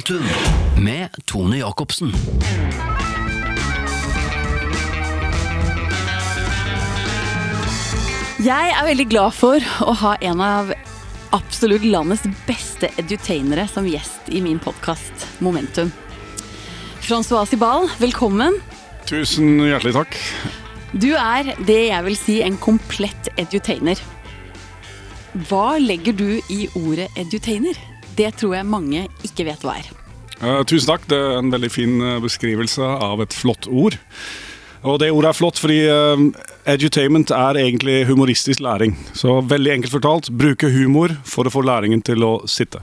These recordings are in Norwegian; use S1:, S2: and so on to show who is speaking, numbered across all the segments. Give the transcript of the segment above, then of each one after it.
S1: Momentum med Tone Jacobsen.
S2: Jeg er veldig glad for å ha en av absolutt landets beste edutainere som gjest i min podkast Momentum. Francois Sibal, velkommen.
S3: Tusen hjertelig takk.
S2: Du er det jeg vil si en komplett edutainer. Hva legger du i ordet edutainer? Det tror jeg mange ikke vet hva er.
S3: Eh, tusen takk. Det er en veldig fin eh, beskrivelse av et flott ord. Og det ordet er flott fordi eh, edutainment er egentlig humoristisk læring. Så veldig enkelt fortalt, bruke humor for å få læringen til å sitte.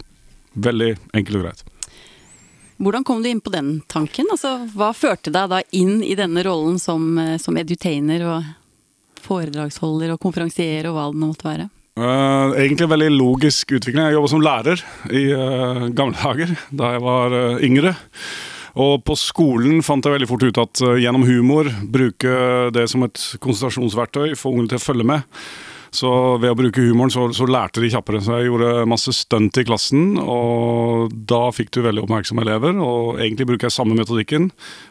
S3: Veldig enkelt og greit.
S2: Hvordan kom du inn på den tanken? Altså, hva førte deg da inn i denne rollen som, som edutainer og foredragsholder og konferansier og hva det nå måtte være?
S3: Eh, egentlig veldig logisk utvikling. Jeg jobba som lærer i uh, gamle dager, da jeg var uh, yngre. Og på skolen fant jeg veldig fort ut at gjennom humor, bruke det som et konsentrasjonsverktøy, få ungene til å følge med. Så ved å bruke humoren så, så lærte de kjappere. Så jeg gjorde masse stunt i klassen, og da fikk du veldig oppmerksomme elever. Og egentlig bruker jeg samme metodikken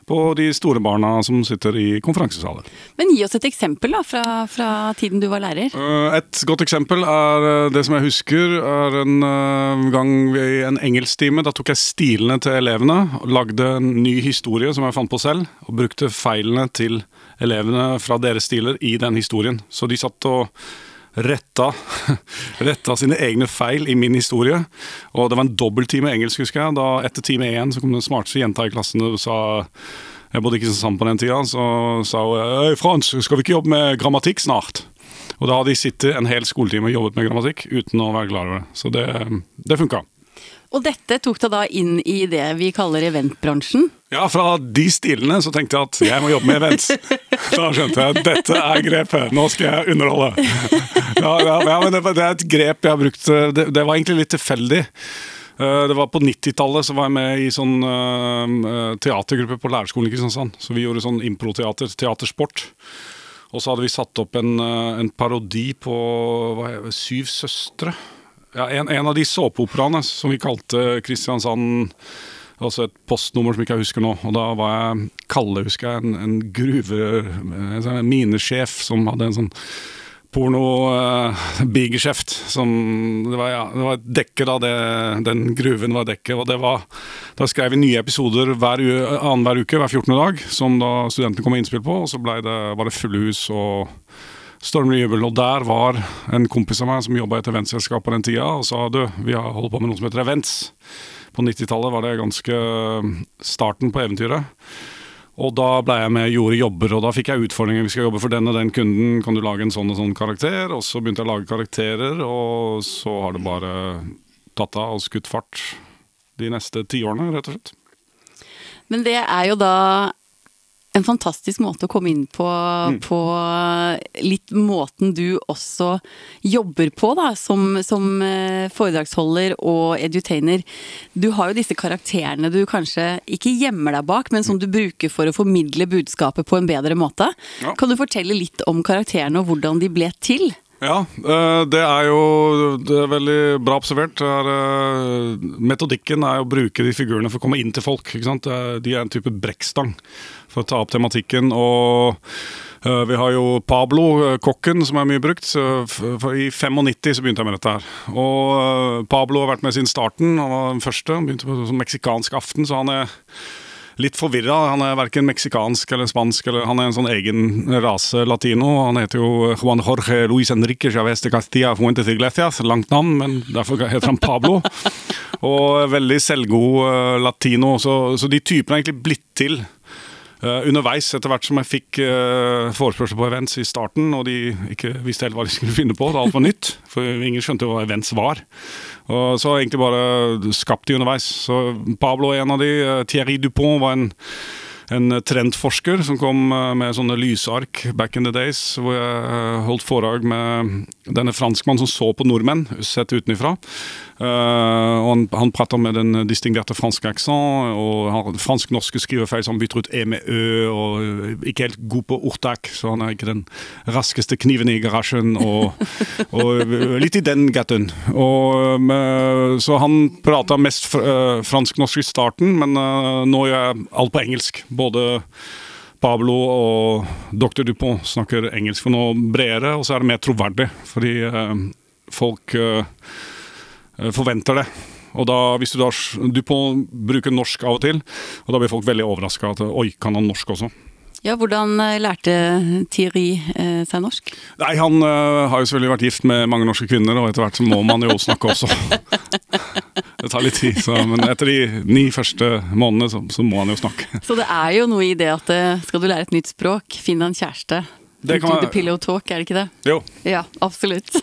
S3: på de store barna som sitter i konferansesaler.
S2: Men gi oss et eksempel da, fra, fra tiden du var lærer.
S3: Eh, Et godt eksempel er eh, det som jeg husker, er en eh, gang i en engelsktime. Da tok jeg stilene til elevene, og lagde en ny historie som jeg fant på selv, og brukte feilene til elevene fra deres stiler i den historien. Så de satt og retta, retta sine egne feil i min historie. Og det var en dobbelttime engelsk, husker jeg. Da etter time én så kom den smarteste jenta i klassen og sa jeg bodde ikke sammen på den tida, så sa hun Øy, Frans, skal vi ikke jobbe med grammatikk snart? Og da hadde de sittet en hel skoletime og jobbet med grammatikk uten å være klar over det. Så det, det funka.
S2: Og dette tok deg da inn i det vi kaller eventbransjen.
S3: Ja, fra de stilene så tenkte jeg at jeg må jobbe med events. Da skjønte jeg at dette er grepet, nå skal jeg underholde. Ja, ja, ja men det, det er et grep jeg har brukt, det, det var egentlig litt tilfeldig. Eh, Det var På 90-tallet så var jeg med i sånn eh, teatergruppe på lærerskolen i Kristiansand. Så vi gjorde sånn improteater, teatersport. Og så hadde vi satt opp en, eh, en parodi på hva det, Syv søstre. Ja, en, en av de såpeoperaene som vi kalte Kristiansand Altså et postnummer som ikke jeg husker nå. Og da var jeg Kalle, husker jeg, en, en gruve... En sånn minesjef som hadde en sånn porno-bigeskjeft. som det var, ja, det var et dekke, da. Det, den gruven var dekket. Og det var Da skrev vi nye episoder hver, annenhver uke, hver 14. dag, som da studentene kom med innspill på. Og så ble det, var det fulle hus og stormende jubel. Og der var en kompis av meg som jobba i et eventselskap på den tida, og sa du, vi har holdt på med noe som heter events. På 90-tallet var det ganske starten på eventyret. Og da ble jeg med og gjorde jobber, og da fikk jeg utfordringer. Vi skal jobbe for den og den kunden, kan du lage en sånn og sånn karakter? Og så begynte jeg å lage karakterer, og så har det bare tatt av og skutt fart de neste tiårene, rett og slett.
S2: Men det er jo da en fantastisk måte å komme inn på, på litt måten du også jobber på, da, som, som eh, foredragsholder og edutainer. Du har jo disse karakterene du kanskje ikke gjemmer deg bak, men som du bruker for å formidle budskapet på en bedre måte.
S3: Ja.
S2: Kan du fortelle litt om karakterene og hvordan de ble til?
S3: Ja, eh, det er jo det er veldig bra observert. Er, eh, metodikken er å bruke de figurene for å komme inn til folk. De er en type brekkstang for å ta opp tematikken. Og eh, vi har jo Pablo, kokken, som er mye brukt. I 95 så begynte jeg med dette her. Og Pablo har vært med siden starten. Han var den første. Han begynte på sånn meksikansk aften, så han er litt forvirra. Han er verken meksikansk eller spansk, eller han er en sånn egen rase latino. Han heter jo Juan Jorge Luis Enrique Chavez de Castilla Fuentes Iglesias. Langt navn, men derfor heter han Pablo. Og veldig selvgod eh, latino. Så, så de typene har egentlig blitt til underveis, etter hvert som jeg fikk uh, forespørsel på events i starten, og de ikke visste helt hva de skulle finne på. da alt var nytt, for ingen skjønte hva events var. Og så har jeg egentlig bare skapt de underveis. Så Pablo er en av de. eh, Thierry Dupont var en en trendforsker som kom eh, med sånne lysark back in the days, hvor jeg eh, holdt foredrag med denne franskmannen som så på nordmenn, sett utenfra. Uh, han, han prater med den distingerte franske aksent, og har fransk-norske skrivefeil som bytter ut e med ø, og ikke helt god på ortak, så han er ikke den raskeste kniven i garasjen, og, og litt i den gaten. Og, med, så han prata mest fr fransk-norsk i starten, men uh, nå gjør jeg alt på engelsk. Både Pablo og dr. Dupont snakker engelsk for noe bredere, og så er det mer troverdig, fordi folk Eh, forventer det. Og da, hvis du da Dupont bruker norsk av og til, og da blir folk veldig overraska at oi, kan han norsk også?
S2: Ja, Hvordan eh, lærte Thierry eh, seg norsk?
S3: Nei, Han uh, har jo selvfølgelig vært gift med mange norske kvinner, og etter hvert så må man jo snakke også. det tar litt tid, så, men etter de ni første månedene så, så, må han jo snakke.
S2: Så det er jo noe i det at skal du lære et nytt språk, finn deg en kjæreste. Det kan være... pillow talk, er det ikke det?
S3: Jo.
S2: Ja, absolutt.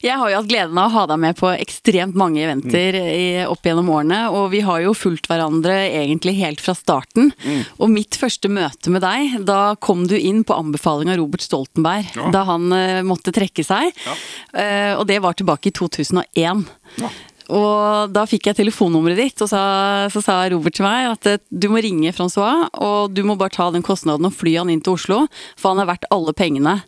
S2: Jeg har jo hatt gleden av å ha deg med på ekstremt mange eventer i, opp gjennom årene, og vi har jo fulgt hverandre egentlig helt fra starten. Mm. Og mitt første møte med deg, da kom du inn på anbefaling av Robert Stoltenberg ja. da han uh, måtte trekke seg. Ja. Uh, og det var tilbake i 2001. Ja. Og da fikk jeg telefonnummeret ditt, og så, så, sa Robert til meg at eh, du må ringe Francois, og du må bare ta den kostnaden og fly han inn til Oslo, for han er verdt alle pengene.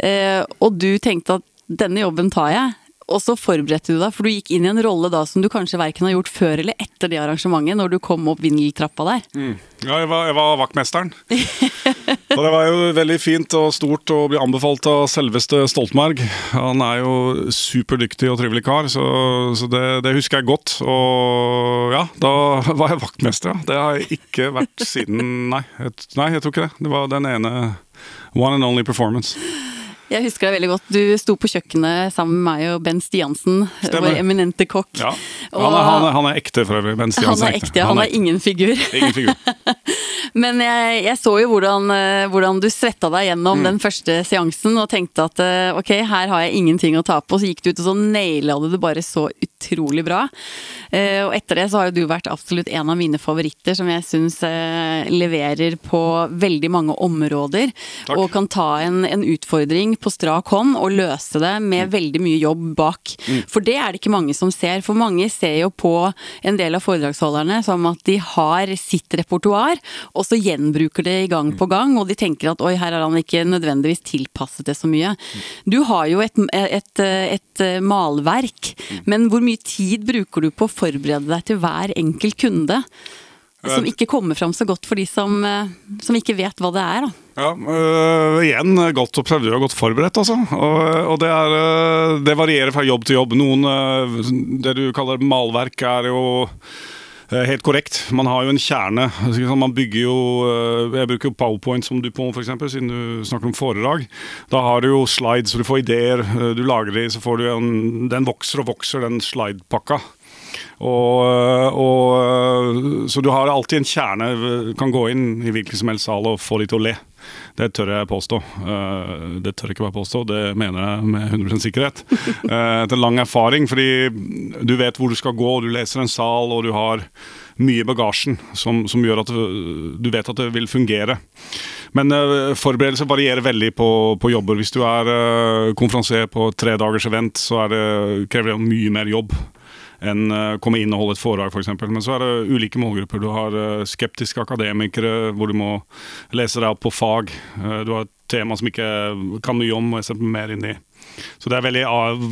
S2: Eh, og du tenkte at denne jobben tar jeg. Og så forberedte du deg, for du gikk inn i en rolle da som du kanskje verken har gjort før eller etter det arrangementet, når du kom opp vindeltrappa der.
S3: Mm. Ja, jeg var, jeg var vaktmesteren. og det var jo veldig fint og stort å bli anbefalt av selveste Stoltenberg. Han er jo superdyktig og trivelig kar, så, så det, det, husker jeg godt. Og ja, da var jeg vaktmester, ja. Det har jeg ikke vært siden Nei, jeg, nei, jeg tror ikke det. Det var den ene one and only performance.
S2: Jeg husker deg veldig godt. Du sto på kjøkkenet sammen med meg og Ben Stiansen, Stemmer. vår eminente kokk.
S3: Ja. Han, er, han, er, han, er, ekte for øvrig. Stiansen
S2: han er ekte. Han, er ingen figur.
S3: Ingen figur.
S2: Men jeg, jeg, så jo hvordan, eh, hvordan du svetta deg gjennom mm. den første seansen og tenkte at eh, ok, her har jeg ingenting å tape. Og så gikk du ut og så naila du det bare så utrolig bra. Eh, og etter det så har jo du vært absolutt en av mine favoritter, som jeg syns leverer på veldig mange områder. Takk. Og kan ta en, en utfordring på strak hånd og løse det med mm. veldig mye jobb bak. Mm. For det er det ikke mange som ser. For mange ser jo på en del av foredragsholderne som at de har sitt repertoar, og så gjenbruker det gang på gang, og de tenker at oi, her har han ikke nødvendigvis tilpasset det så mye. Du har jo et, et, et malverk, mm. men hvor mye tid bruker du på å forberede deg til hver enkelt kunde? Som ikke kommer fram så godt for de som, som ikke vet hva det er. da.
S3: Ja, øh, igjen godt observert og godt forberedt, altså. Og, og det, er, øh, det, varierer fra jobb til jobb. Noen øh, Det du kaller malverk, er jo øh, helt korrekt. Man har jo en kjerne. Man bygger jo Jeg bruker jo powerpoint som du på, f.eks., siden du snakker om foredrag. Da har du jo slides, så du får ideer. Du lager de, så får du en Den vokser og vokser, den slidepakka. Og, og, så du har alltid en kjerne. Kan gå inn i hvilken som helst sal og få de til å le. Det tør jeg påstå. Det tør jeg ikke bare påstå, det mener jeg med 100% sikkerhet. Etter lang erfaring, fordi du vet hvor du skal gå, du leser en sal, og du har mye i bagasjen som, som, gjør at du, vet at det vil fungere. Men forberedelser varierer veldig på, på, jobber. Hvis du er konferansier på tre dagers event, så det, krever det mye mer jobb enn uh, komme inn og holde et foredrag, f.eks. For Men så er det ulike målgrupper. Du har uh, skeptiske akademikere hvor du må lese deg opp på fag. Uh, du har et tema som ikke kan mye om, og jeg ser mer inn i. Så det er veldig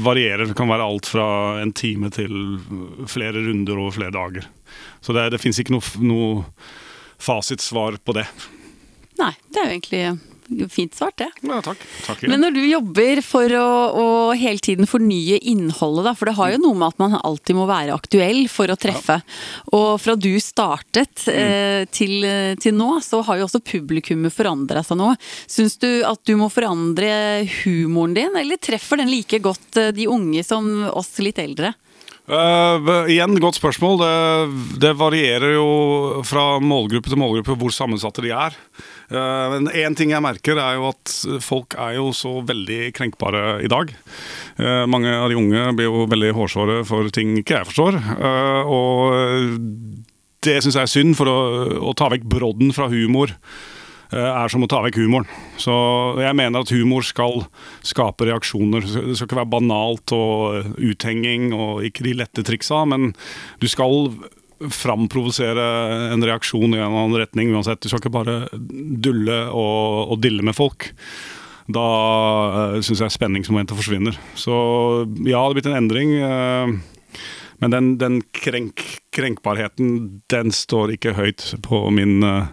S3: varierer. Det kan være alt fra en time til flere runder over flere dager. Så det, det fins ikke noe, noe fasitsvar på det.
S2: Nei, det er jo egentlig Fint svart, det.
S3: Ja, takk. takk
S2: Men når du jobber for å, å, hele tiden fornye innholdet, da, for det har jo noe med at man alltid må være aktuell for å treffe. Ja. Og fra du startet mm. eh, til, til, nå, så har jo også publikummet forandra seg nå. Syns du at du må forandre humoren din, eller treffer den like godt eh, de unge som oss litt eldre?
S3: Uh, igjen, godt spørsmål. Det, det, varierer jo fra målgruppe til målgruppe hvor sammensatte de er. Uh, men én ting jeg merker, er jo at folk er jo så veldig krenkbare i dag. Uh, mange av de unge blir jo veldig hårsåre for ting ikke jeg forstår. og det syns jeg er synd, for å, å ta vekk brodden fra humor er som å ta vekk humoren. Så jeg mener at humor skal skape reaksjoner. Det skal ikke være banalt og eh, uthenging og ikke de lette triksa, men du skal framprovosere en reaksjon i en eller annen retning uansett. Du skal ikke bare dulle og, og dille med folk. Da uh, syns jeg spenningsmomentet forsvinner. Så ja, det har blitt en endring. Uh, men den, den krenk, krenkbarheten, den står ikke høyt på min uh,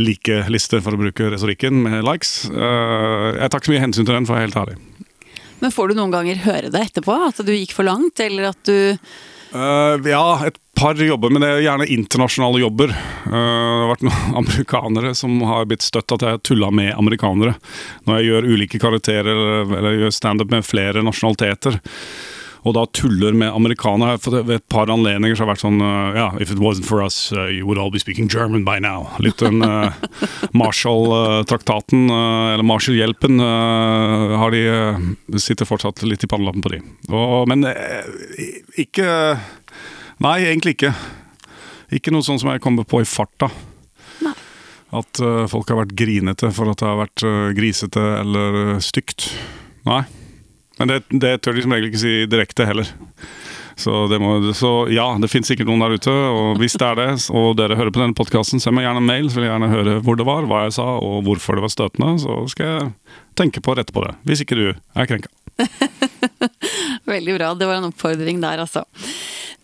S3: like-liste, for å bruke retorikken, med likes. Uh, jeg tar ikke så mye hensyn til den, for å være helt ærlig.
S2: Men får du noen ganger høre det etterpå? At du gikk for langt, eller at du
S3: Uh, ja, et par jobber, men det er gjerne internasjonale jobber. Uh, det har vært noen amerikanere som har blitt støtt at jeg tulla med amerikanere. Når jeg gjør ulike karakterer eller gjør standup med flere nasjonaliteter. Og da tuller med amerikanere. For ved et par anledninger så har det vært sånn uh, Ja, if it wasn't for us, uh, you would all be speaking German by now. Litt den uh, Marshall-traktaten, eller Marshall-hjelpen, har de Sitter fortsatt litt i pannelappen på de. Og, men ikke Nei, egentlig ikke. Ikke noe sånn som jeg kommer på i farta. At folk har vært grinete for at det har vært grisete eller stygt. Nei. Men det, det tør de som regel ikke si direkte heller. Så, må, så ja, det finnes sikkert noen der ute. Og hvis det er det, og dere hører på denne podkasten, send meg gjerne en mail, så vil jeg gjerne høre hvor det var, hva jeg sa og hvorfor det var støtende. Så skal jeg tenke på å rette på det. Hvis ikke du er krenka.
S2: Veldig bra. Det var en oppfordring der, altså.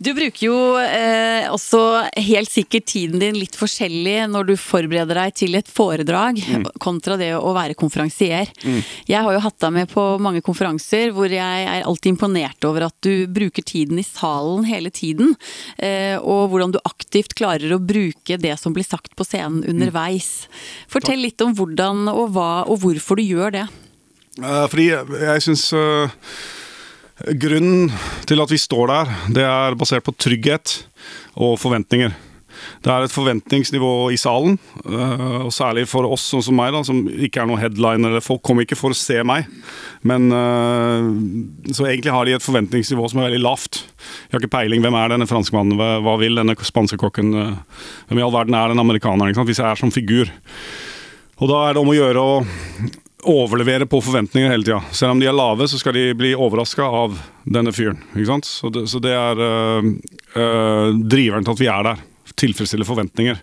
S2: Du bruker jo eh, også helt sikkert tiden din litt forskjellig når du forbereder deg til et foredrag, mm. kontra det å være konferansier. Mm. Jeg har jo hatt deg med på mange konferanser hvor jeg er alltid imponert over at du bruker tiden i salen hele tiden. Eh, og hvordan du aktivt klarer å bruke det som blir sagt på scenen underveis. Fortell litt om hvordan og hva og hvorfor du gjør det.
S3: Uh, fordi jeg, jeg syns uh Grunnen til at vi står der, det er basert på trygghet og forventninger. Det er et forventningsnivå i salen, eh, og særlig for oss sånn som meg, da, som ikke er noen headliner. Folk kommer ikke for å se meg, men eh, Så egentlig har de et forventningsnivå som er veldig lavt. Jeg har ikke peiling. Hvem er denne franskmannen? Hva vil denne spanske kokken? Eh, hvem i all verden er den amerikaneren? Hvis jeg er som figur. Og da er det om å gjøre å overlevere på forventninger hele tida. Selv om de er lave, så skal de bli overraska av denne fyren. Så det, så det er øh, øh, driveren til at vi er der. Tilfredsstille forventninger.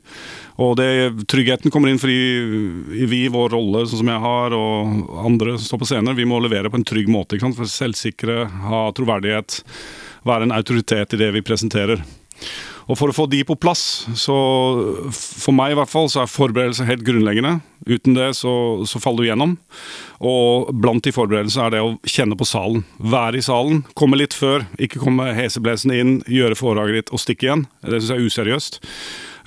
S3: Og det, tryggheten kommer inn fordi vi vår rolle, sånn som jeg har, og andre som står på scener, vi må levere på en trygg måte. Ikke sant? For selvsikre, ha troverdighet, være en autoritet i det vi presenterer. Og for å få de på plass, så for meg i hvert fall, så er forberedelse helt grunnleggende. Uten det så, så faller du gjennom. Og blant de forberedelsene er det å kjenne på salen. Være i salen. Komme litt før. Ikke komme heseblesende inn, gjøre foredraget ditt og stikke igjen. Det syns jeg er useriøst.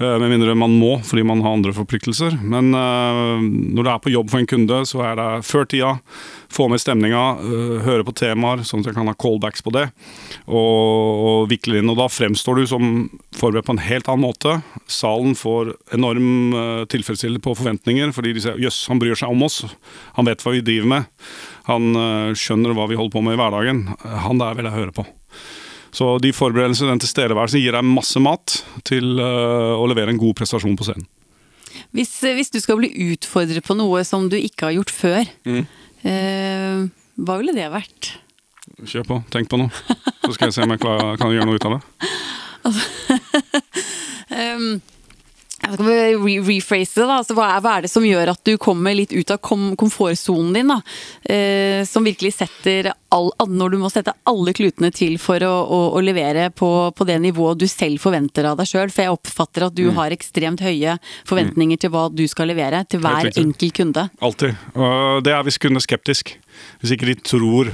S3: Eh, med mindre man må fordi man har andre forpliktelser. Men uh, når du er på jobb for en kunde, så er det før tida. Få med stemninga, uh, høre på temaer, sånn at jeg kan ha callbacks på det. Og, og vikle inn. Og da fremstår du som forberedt på en helt annen måte. Salen får enorm uh, tilfredsstillelse på forventninger, fordi de sier jøss, han bryr seg om oss. Han vet hva vi driver med. Han skjønner hva vi holder på med i hverdagen. Han der vil jeg høre på. Så de forberedelsene, den tilstedeværelsen, gir deg masse mat til å levere en god prestasjon på scenen.
S2: Hvis, hvis, du skal bli utfordret på noe som du ikke har gjort før, mm. Uh, hva ville det vært?
S3: Kjør på, tenk på noe. Så skal jeg se om jeg kan gjøre noe ut av det. Altså,
S2: um, jeg skal re rephrase det. da, altså, hva, er, hva, er, det som gjør at du kommer litt ut av kom komfortsonen din? da, eh, Som virkelig setter all, Når du må sette alle klutene til for å, å, å levere på, på, det nivået du selv forventer av deg sjøl. For jeg oppfatter at du mm. har ekstremt høye forventninger mm. til hva du skal levere til hver enkel kunde.
S3: Alltid. Og det er hvis kunden er skeptisk. Hvis ikke de tror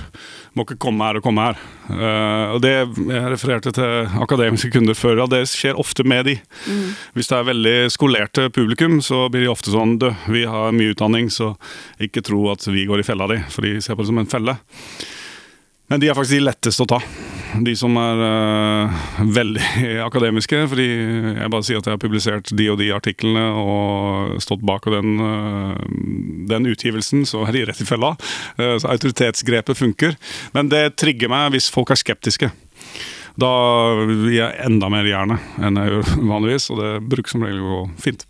S3: må ikke komme her og komme her. Uh, og det Jeg refererte til akademiske kunder før, og det skjer ofte med de. Mm. Hvis det er veldig skolerte publikum, så blir de ofte sånn Du, vi har mye utdanning, så ikke tro at vi går i fella di, for de ser på det som en felle. Men de er faktisk de letteste å ta. De som er uh, veldig akademiske. Fordi jeg bare sier at jeg har publisert de og de artiklene og stått bak den, uh, den utgivelsen, så er de rett i fella. Uh, så autoritetsgrepet funker. Men det trigger meg hvis folk er skeptiske. Da gir jeg enda mer jernet enn jeg gjør vanligvis, og det bruker som regel å gå fint.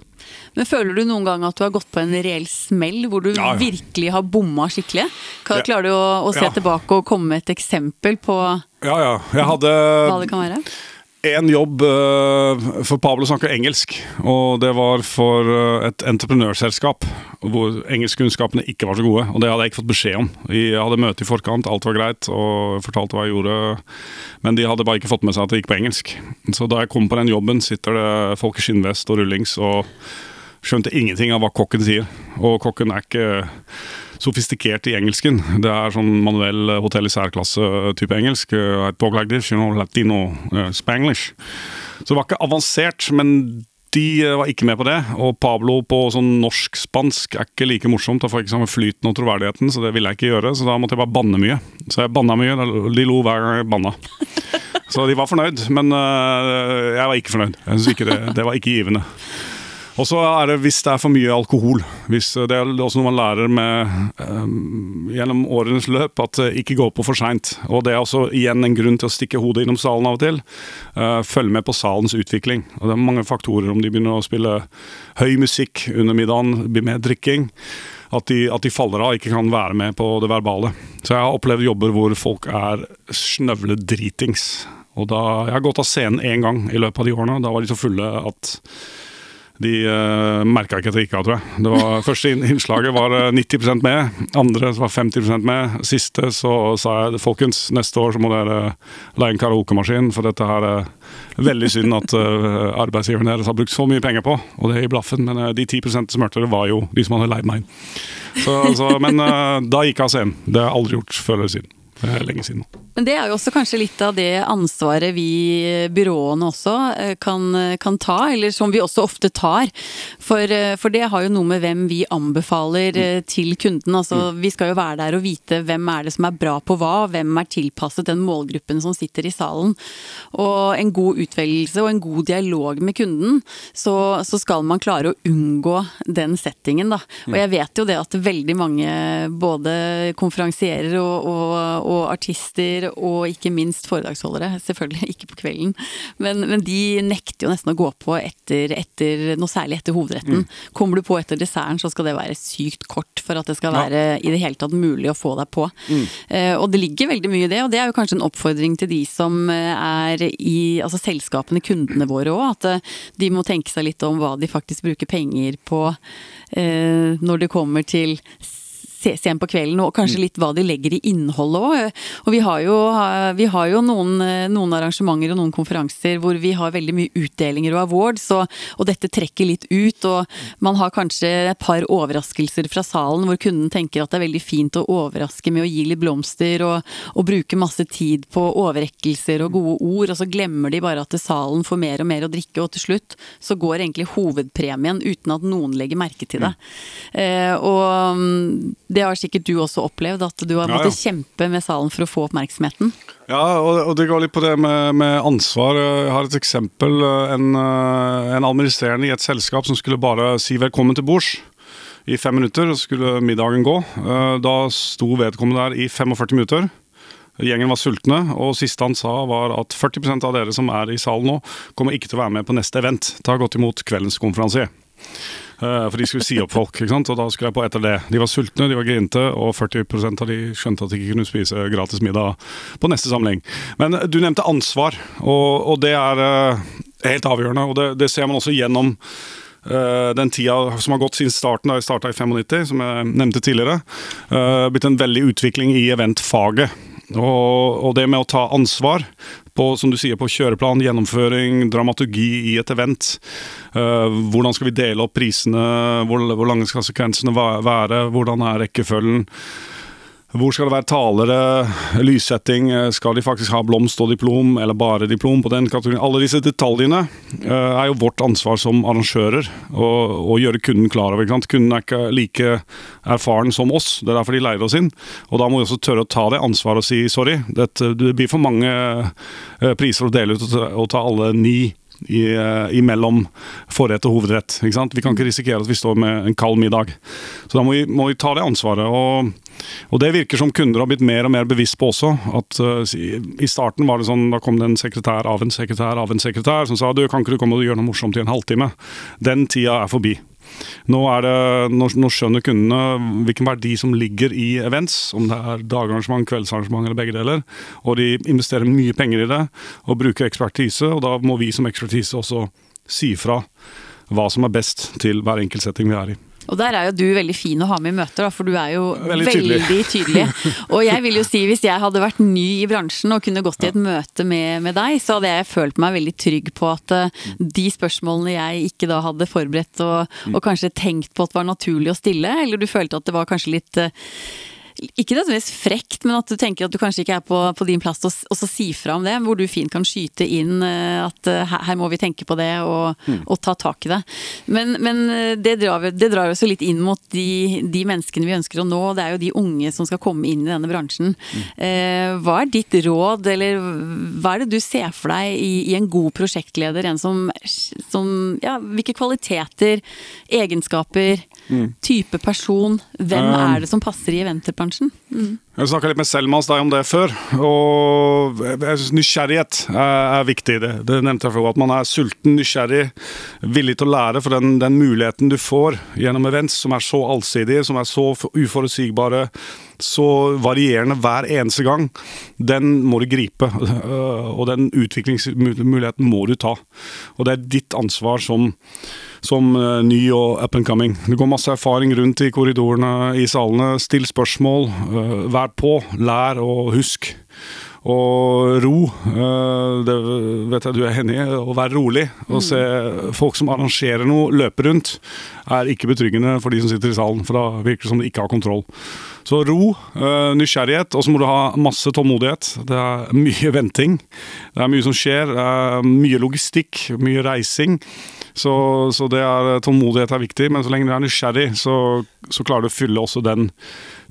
S2: Men Føler du noen gang at du har gått på en reell smell, hvor du
S3: Ja, ja.
S2: virkelig har bomma skikkelig? Kan,
S3: Ja.
S2: klarer du å, å se tilbake og komme med et eksempel på hva
S3: Ja, ja. Jeg hadde
S2: det kan være?
S3: en jobb eh, For Pablo snakker engelsk, og det var for eh, et entreprenørselskap hvor engelskkunnskapene ikke var så gode. Og det hadde jeg ikke fått beskjed om. Jeg hadde møte i forkant, alt var greit, og fortalte hva jeg gjorde. Men de hadde bare ikke fått med seg at det gikk på engelsk. Så da jeg kom på den jobben, sitter det folk i skinnvest og rullings og skjønte ingenting av hva kokken sier. Og kokken er ikke sofistikert i engelsken. Det er sånn manuell eh, hotell i særklasse-type engelsk. Uh, I talk like this, you know, latino, uh, spanglish. Så det var ikke avansert, men de eh, var ikke med på det. Og Pablo på sånn norsk-spansk er ikke like morsomt. Da får jeg ikke samme flyten og troverdigheten, så det ville jeg ikke gjøre. Så da måtte jeg bare banne mye. Så jeg banna mye. De lo hver gang jeg banna. Så de var fornøyd, men uh, jeg var ikke fornøyd. Jeg synes ikke det, det var ikke givende. Og så er det hvis det er for mye alkohol. Hvis det er også noe man lærer med, øhm, gjennom årenes løp, at øh, ikke gå på for seint. Og det er også igjen en grunn til å stikke hodet innom salen av og til. Uh, følg med på salens utvikling. Og det er mange faktorer om de begynner å spille høy musikk under middagen, blir mer drikking. At de, at de faller av, ikke kan være med på det verbale. Så jeg har opplevd jobber hvor folk er snøvledritings. Og da, Jeg har gått av scenen én gang i løpet av de årene. Da var de så fulle at de uh, merka ikke at jeg gikk av, tror jeg. Det var, første innslaget var eh, 90% med, andre var 50% med. Siste så sa jeg folkens, neste år så må dere leie en karaokemaskin, for dette her er veldig synd at uh, arbeidsgiveren deres har brukt så mye penger på, og det er i blaffen. Men uh, de 10 som hørte det, var jo de som hadde leid meg inn. Så, så, men uh, da gikk jeg av scenen. Det har jeg aldri gjort før eller siden. Det er lenge siden.
S2: Men det er jo også kanskje litt av det ansvaret vi byråene også eh, kan, kan ta, eller som vi også ofte tar. For, eh, for det har jo noe med hvem vi anbefaler mm. til kunden. Altså, Vi skal jo være der og vite hvem er det som er bra på hva, hvem er tilpasset den målgruppen som sitter i salen. Og en god utvelgelse og en god dialog med kunden, så, så skal man klare å unngå den settingen, da. Og jeg vet jo det at veldig mange, både konferansierer og, og, og artister og ikke minst foredragsholdere, selvfølgelig ikke på kvelden, men, men de nekter jo nesten å gå på etter, etter noe særlig etter hovedretten. Kommer du på etter desserten, så skal det være sykt kort for at det skal
S3: Ja.
S2: være i det hele tatt mulig å få deg på. Eh, og det ligger veldig mye i det, og det er jo kanskje en oppfordring til de som eh, er i altså selskapene, kundene våre òg, at eh, de må tenke seg litt om hva de faktisk bruker penger på eh, når det kommer til sent på kvelden, og kanskje litt hva de legger i innholdet òg. Og vi har jo, vi har jo noen, noen arrangementer og noen konferanser hvor vi har veldig mye utdelinger og awards, og, og dette trekker litt ut. Og man har kanskje et par overraskelser fra salen hvor kunden tenker at det er veldig fint å overraske med å gi litt blomster og, og bruke masse tid på overrekkelser og gode ord, og så glemmer de bare at salen får mer og mer å drikke, og til slutt så går egentlig hovedpremien uten at noen legger merke til det. Eh, og mm, det har sikkert du også opplevd, at du har måttet
S3: ja.
S2: kjempe med salen for å få oppmerksomheten.
S3: Ja, og, det går litt på det med, med ansvar. Jeg har et eksempel. En, eh, en administrerende i et selskap som skulle bare si velkommen til bords i fem minutter, og så skulle middagen gå. Eh, Da sto vedkommende der i 45 minutter. Gjengen var sultne, og siste han sa var at 40% av dere som er i salen nå, kommer ikke til å være med på neste event. Ta godt imot kveldens konferansier. Eh, For de skulle si opp folk, ikke sant? og da skulle jeg på etter det. De var sultne, de var grinte, og 40 av de skjønte at de ikke kunne spise gratis middag på neste samling. Men eh, du nevnte ansvar, og, og det er eh, helt avgjørende. Og det, det ser man også gjennom den tida som har gått siden starten, da jeg starta i 95, som jeg nevnte tidligere. Blitt en veldig utvikling i eventfaget. Og, og det med å ta ansvar på, som du sier, på kjøreplan, gjennomføring, dramaturgi i et event. Eh, hvordan skal vi dele opp prisene, hvor, hvor lange skal sekvensene være, hvordan er rekkefølgen. Hvor skal det være talere, lyssetting, eh, skal de faktisk ha blomst og diplom, eller bare diplom på den kategorien? Alle disse detaljene eh, er jo vårt ansvar som arrangører å, gjøre kunden klar over. Kunden er ikke like erfaren som oss, det er derfor de leier oss inn. Og da må vi også tørre å ta det ansvaret og si sorry, det blir for mange eh, priser å dele ut og ta alle ni eh, imellom forrett og hovedrett. Vi kan ikke risikere at vi står med en kald middag. Så da må vi, må vi ta det ansvaret. Og, og, det virker som kunder har blitt mer og mer bevisst på også. At uh, I starten var det sånn, da kom det en sekretær av en sekretær av en sekretær som sa du, kan ikke du komme og gjøre noe morsomt i en halvtime. Den tida er forbi. Nå, det, nå, nå, skjønner kundene hvilken verdi som ligger i events, om det er dagarrangement, kveldsarrangement eller begge deler. Og de investerer mye penger i det og bruker ekspertise, og da må vi som ekspertise også si fra hva som er best til hver enkelt setting vi er i.
S2: Og der er jo du veldig fin å ha med i møter, da, for du er jo veldig, veldig tydelig. tydelig. Og jeg vil jo si, hvis jeg hadde vært ny i bransjen og kunne gått i et møte med, med deg, så hadde jeg følt meg veldig trygg på at uh, de spørsmålene jeg ikke da hadde forberedt og, og, kanskje tenkt på at var naturlig å stille, eller du følte at det var kanskje litt uh, ikke nødvendigvis frekt, men at du tenker at du kanskje ikke er på, på din plass og, og så si fra om det, hvor du fint kan skyte inn eh, at her, her må vi tenke på det og, mm. og ta tak i det. Men, men eh, det, drar, det drar også litt inn mot de, de, menneskene vi ønsker å nå, det er jo de unge som skal komme inn i denne bransjen. Mm. Eh, hva er ditt råd, eller hva er det du ser for deg i, i en god prosjektleder? En som, som ja, Hvilke kvaliteter, egenskaper, mm. type person, hvem um. er det som passer i eventbransjen? Bransjen. Mm.
S3: Jeg snakka litt med Selma hos deg om det før. og jeg synes Nysgjerrighet er, viktig. i Det, det nevnte jeg før, At man er sulten, nysgjerrig, villig til å lære. For den, den muligheten du får gjennom events som er så allsidige, som er så uforutsigbare, så varierende hver eneste gang, den må du gripe. Og den utviklingsmuligheten må du ta. Og det er ditt ansvar som som uh, ny og up and coming. Det går masse erfaring rundt i korridorene, i salene. Still spørsmål. Uh, vær på. Lær og husk. Og ro, uh, det vet jeg du er enig i. Å være rolig og se folk som arrangerer noe, løpe rundt, er ikke betryggende for de som sitter i salen. For da virker det som de ikke har kontroll. Så ro, nysgjerrighet, og så må du ha masse tålmodighet. Det er mye venting. Det er mye som skjer. Er mye logistikk, mye reising. Så, så er, tålmodighet er viktig, men så lenge du er nysgjerrig, så, så, klarer du å fylle også den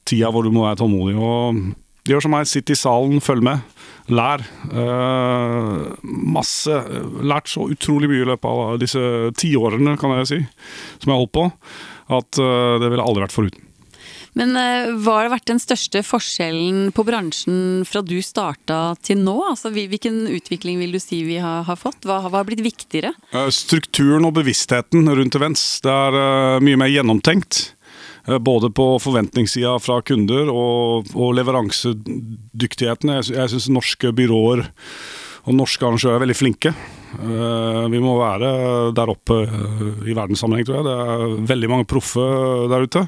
S3: tida hvor du må være tålmodig. Og gjør som meg, sitt i salen, følg med. Lær. Uh, masse. Lært så utrolig mye i løpet av disse tiårene, kan jeg si, som jeg har holdt på, at uh, det ville aldri vært foruten.
S2: Men hva har vært den største forskjellen på bransjen fra du starta til nå? Altså, hvilken utvikling vil du si vi har, har fått? Hva, hva, har blitt viktigere?
S3: Strukturen og bevisstheten rundt events. Det er uh, mye mer gjennomtenkt. Både på forventningssida fra kunder og, og leveransedyktigheten. Jeg, jeg syns norske byråer og norske arrangører er veldig flinke. Vi må være der oppe i verdenssammenheng, tror jeg. Det er veldig mange proffe der ute.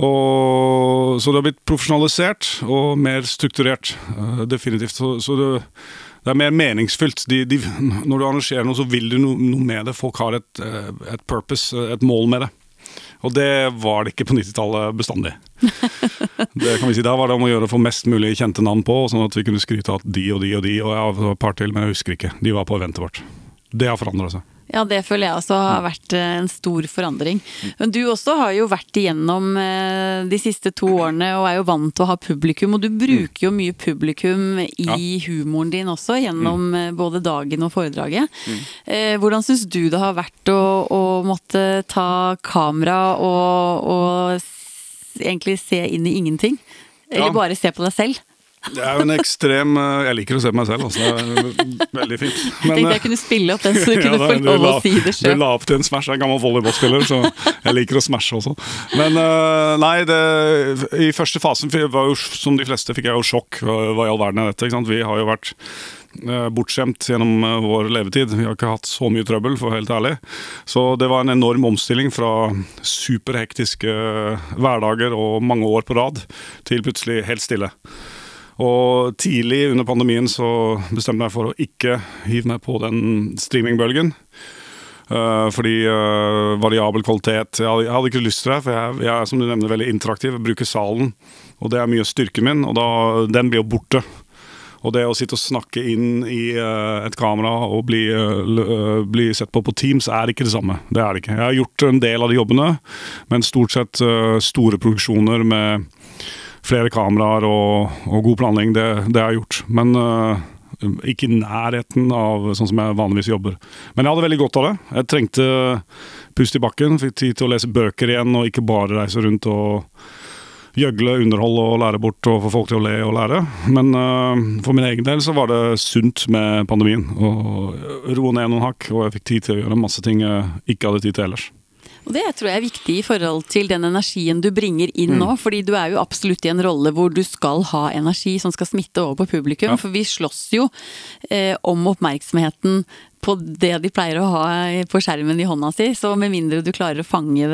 S3: Og, så det har blitt profesjonalisert og mer strukturert, uh, definitivt. Så, så det, det, er mer meningsfylt. De, de, når du arrangerer noe, så vil du no, noe med det. Folk har et, eh, et, purpose, et mål med det. Og det var det ikke på 90-tallet bestandig. det kan vi si, Da var det om å gjøre å få mest mulig kjente navn på, sånn at vi kunne skryte av de og de og de. Og har et par til, men jeg husker ikke. De var på eventet vårt. Det har forandra seg.
S2: Ja, det føler jeg også har vært eh, en stor forandring. Men du også har jo vært igjennom eh, de siste to årene og er jo vant til å ha publikum. Og du bruker jo mye publikum i humoren din også, gjennom mm. eh, både dagen og foredraget. Mm. Hvordan syns du det har vært å, å måtte ta kamera og, og egentlig se inn i ingenting? Eller bare se på deg selv?
S3: Det er jo en ekstrem eh, Jeg liker å se på meg selv, altså. Det er veldig fint.
S2: Men, jeg tenkte jeg eh, kunne spille opp den, så du kunne ja, få lov å si det sjøl.
S3: Du la opp til en smash. Jeg er gammel volleyballspiller, så jeg liker å smashe også. Men eh, nei, det, i første fasen var jo, som de fleste fikk jeg jo sjokk. Hva i all verden er dette? Vi har jo vært bortskjemt gjennom vår levetid. Vi har ikke hatt så mye trøbbel, for å være helt ærlig. Så det var en enorm omstilling fra superhektiske hverdager og mange år på rad til plutselig helt stille. Og tidlig under pandemien så bestemte jeg meg for å ikke hive meg på den streamingbølgen. Uh, fordi uh, variabel kvalitet jeg hadde, jeg hadde, ikke lyst til det. For jeg, jeg, er som du nevner, veldig interaktiv. Jeg bruker salen, og det er mye av styrken min. Og da, den blir jo borte. Og det å sitte og snakke inn i uh, et kamera og bli, bli, sett på på Teams, er ikke det samme. Det er det ikke. Jeg har gjort en del av de jobbene, men stort sett store produksjoner med flere kameraer og, og god planlegging, det, det har jeg gjort. Men ikke i nærheten av sånn som jeg vanligvis jobber. Men jeg hadde veldig godt av det. Jeg trengte pust i bakken, fikk tid til å lese bøker igjen, og ikke bare reise rundt og gjøgle, underholde og lære bort og få folk til å le og lære. Men uh, for min egen del så var det sunt med pandemien. Å roe ned noen hakk, og jeg fikk tid til å gjøre masse ting jeg ikke hadde tid til ellers.
S2: Og det tror jeg er viktig i forhold til den energien du bringer inn nå. Mm. fordi du er jo absolutt i en rolle hvor du skal ha energi som skal smitte over på publikum. Ja. For vi slåss jo eh, om oppmerksomheten på det de pleier å ha på skjermen i hånda si. Så med mindre du klarer å fange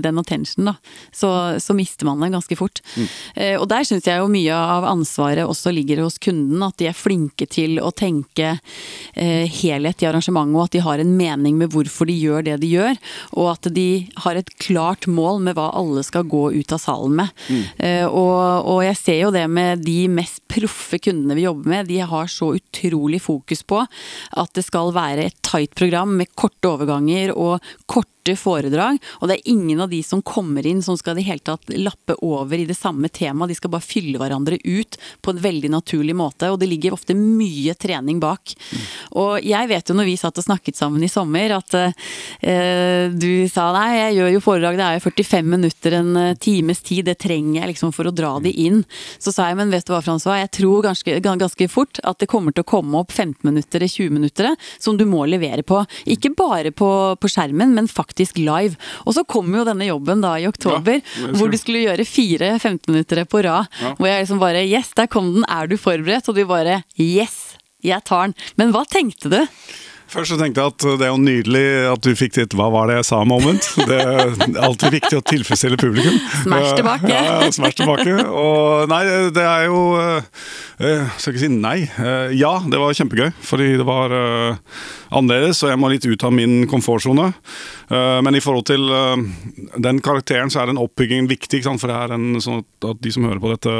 S2: den attention, da, så, så mister man den ganske fort. Mm. Eh, og der syns jeg jo mye av ansvaret også ligger hos kunden. At de er flinke til å tenke eh, helhet i arrangementet, og at de har en mening med hvorfor de gjør det de gjør. Og at de har et klart mål med hva alle skal gå ut av salen med. Mm. Eh, og, og jeg ser jo det med de mest proffe kundene vi jobber med. De har så utrolig fokus på at det skal være være et tight program med korte overganger og korte foredrag. Og det er ingen av de som kommer inn som skal i det hele tatt lappe over i det samme temaet. De skal bare fylle hverandre ut på en veldig naturlig måte. Og det ligger ofte mye trening bak. Mm. Og jeg vet jo når vi satt og snakket sammen i sommer at eh, du sa nei, jeg gjør jo foredrag, det er jo 45 minutter, en eh, times tid, det trenger jeg liksom for å dra de inn. Så sa jeg men vet du hva Francois, jeg tror ganske, ganske fort at det kommer til å komme opp 15 minutter, 20 minutter som du må levere på. Ikke bare på, på skjermen, men faktisk live. Og så kom jo denne jobben da i oktober, ja, hvor du skulle gjøre fire 15-minuttere på rad. Ja. Hvor jeg liksom bare Yes, der kom den, er du forberedt? Og du bare Yes, jeg tar den. Men hva tenkte du?
S3: Først så tenkte jeg at det er jo nydelig at du fikk ditt 'hva var det jeg sa'-moment. Det er alltid viktig å tilfredsstille publikum.
S2: Smash tilbake.
S3: Ja, ja smash tilbake. Og nei, det er jo Jeg Skal ikke si nei. Ja, det var kjempegøy, fordi det var annerledes, og jeg må litt ut av min komfortsone. Men i forhold til den karakteren så er den oppbyggingen viktig, for det er en, sånn at de som hører på dette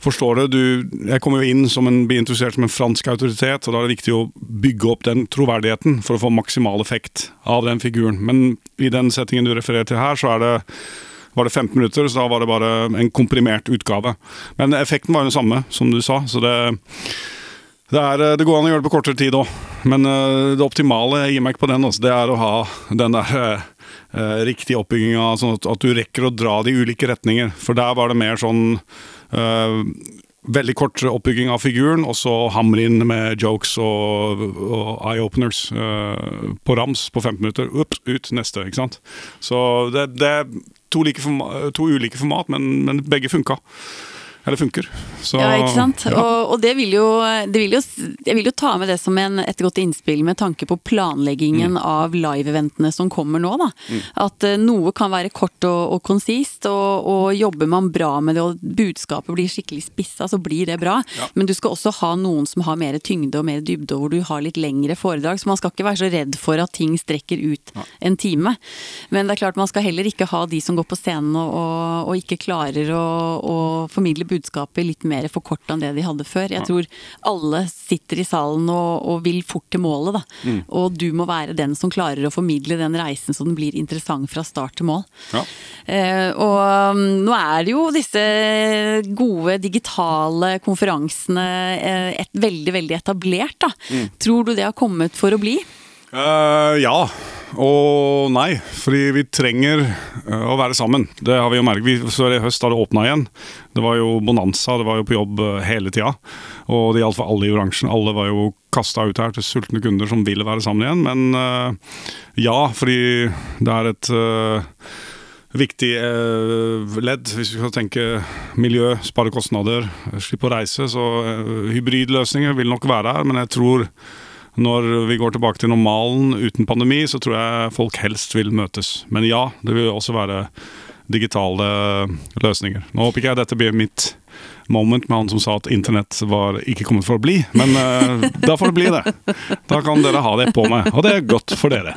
S3: forstår det. Du, jeg kommer jo inn som en, blir interessert som en fransk autoritet, og da er det viktig å bygge opp den troverdigheten for å få maksimal effekt av den figuren. Men i den settingen du refererer til her, så er det var det 15 minutter, så da var det bare en komprimert utgave. Men effekten var jo den samme, som du sa. Så det, det, er, det går an å gjøre det på kortere tid òg. Men uh, det optimale jeg gir meg ikke på den, også, det er å ha den der uh, riktige oppbygginga, sånn at, at, du rekker å dra de ulike retninger. For der var det mer sånn veldig kort oppbygging av figuren, og så hamre inn med jokes og, og eye-openers uh, på rams på 15 minutter. Ups, ut, neste. ikke sant? Så det, det er to, to, ulike format, men, men begge funka. Eller funker. Så,
S2: ja, ikke sant. Ja. Og, og, det, vil jo, det vil jo, Jeg vil jo ta med det som en, et godt innspill med tanke på planleggingen mm. av live-eventene som kommer nå. da. Mm. At uh, noe kan være kort og, og konsist, og, og, jobber man bra med det og budskapet blir skikkelig spissa, så blir det bra. Ja. Men du skal også ha noen som har mer tyngde og mer dybde, og hvor du har litt lengre foredrag. Så man skal ikke være så redd for at ting strekker ut ja. en time. Men det er klart man skal heller ikke ha de som går på scenen og, og ikke klarer å, å formidle budskapet litt mer forkorta enn det de hadde før. Jeg tror alle sitter i salen og, og vil fort til målet, da. Mm. Og du må være den som klarer å formidle den reisen så den blir interessant fra start til mål. Ja. Eh, og um, nå er det jo disse gode digitale konferansene eh, et, veldig, veldig etablert, da. Mm. Tror du det har kommet for å bli?
S3: Uh, ja og nei. Fordi vi trenger uh, å være sammen. Det har vi jo merket. Vi, så I høst har det åpna igjen. Det var jo bonanza, det var jo på jobb uh, hele tida. Og det gjaldt for alle i bransjen. Alle var jo kasta ut her til sultne kunder som ville være sammen igjen. Men ja, fordi det er et viktig ledd hvis vi skal tenke miljø, spare kostnader, slippe å reise. Så hybridløsninger vil nok være her, men jeg tror når vi går tilbake til normalen uten pandemi, så tror jeg folk helst vil møtes. Men ja, det vil også være digitale løsninger. Nå håper ikke jeg dette blir mitt moment med han som sa at internett var ikke kommet for å bli, men uh, da får det bli det. Da kan dere ha det på meg, og det er godt for dere.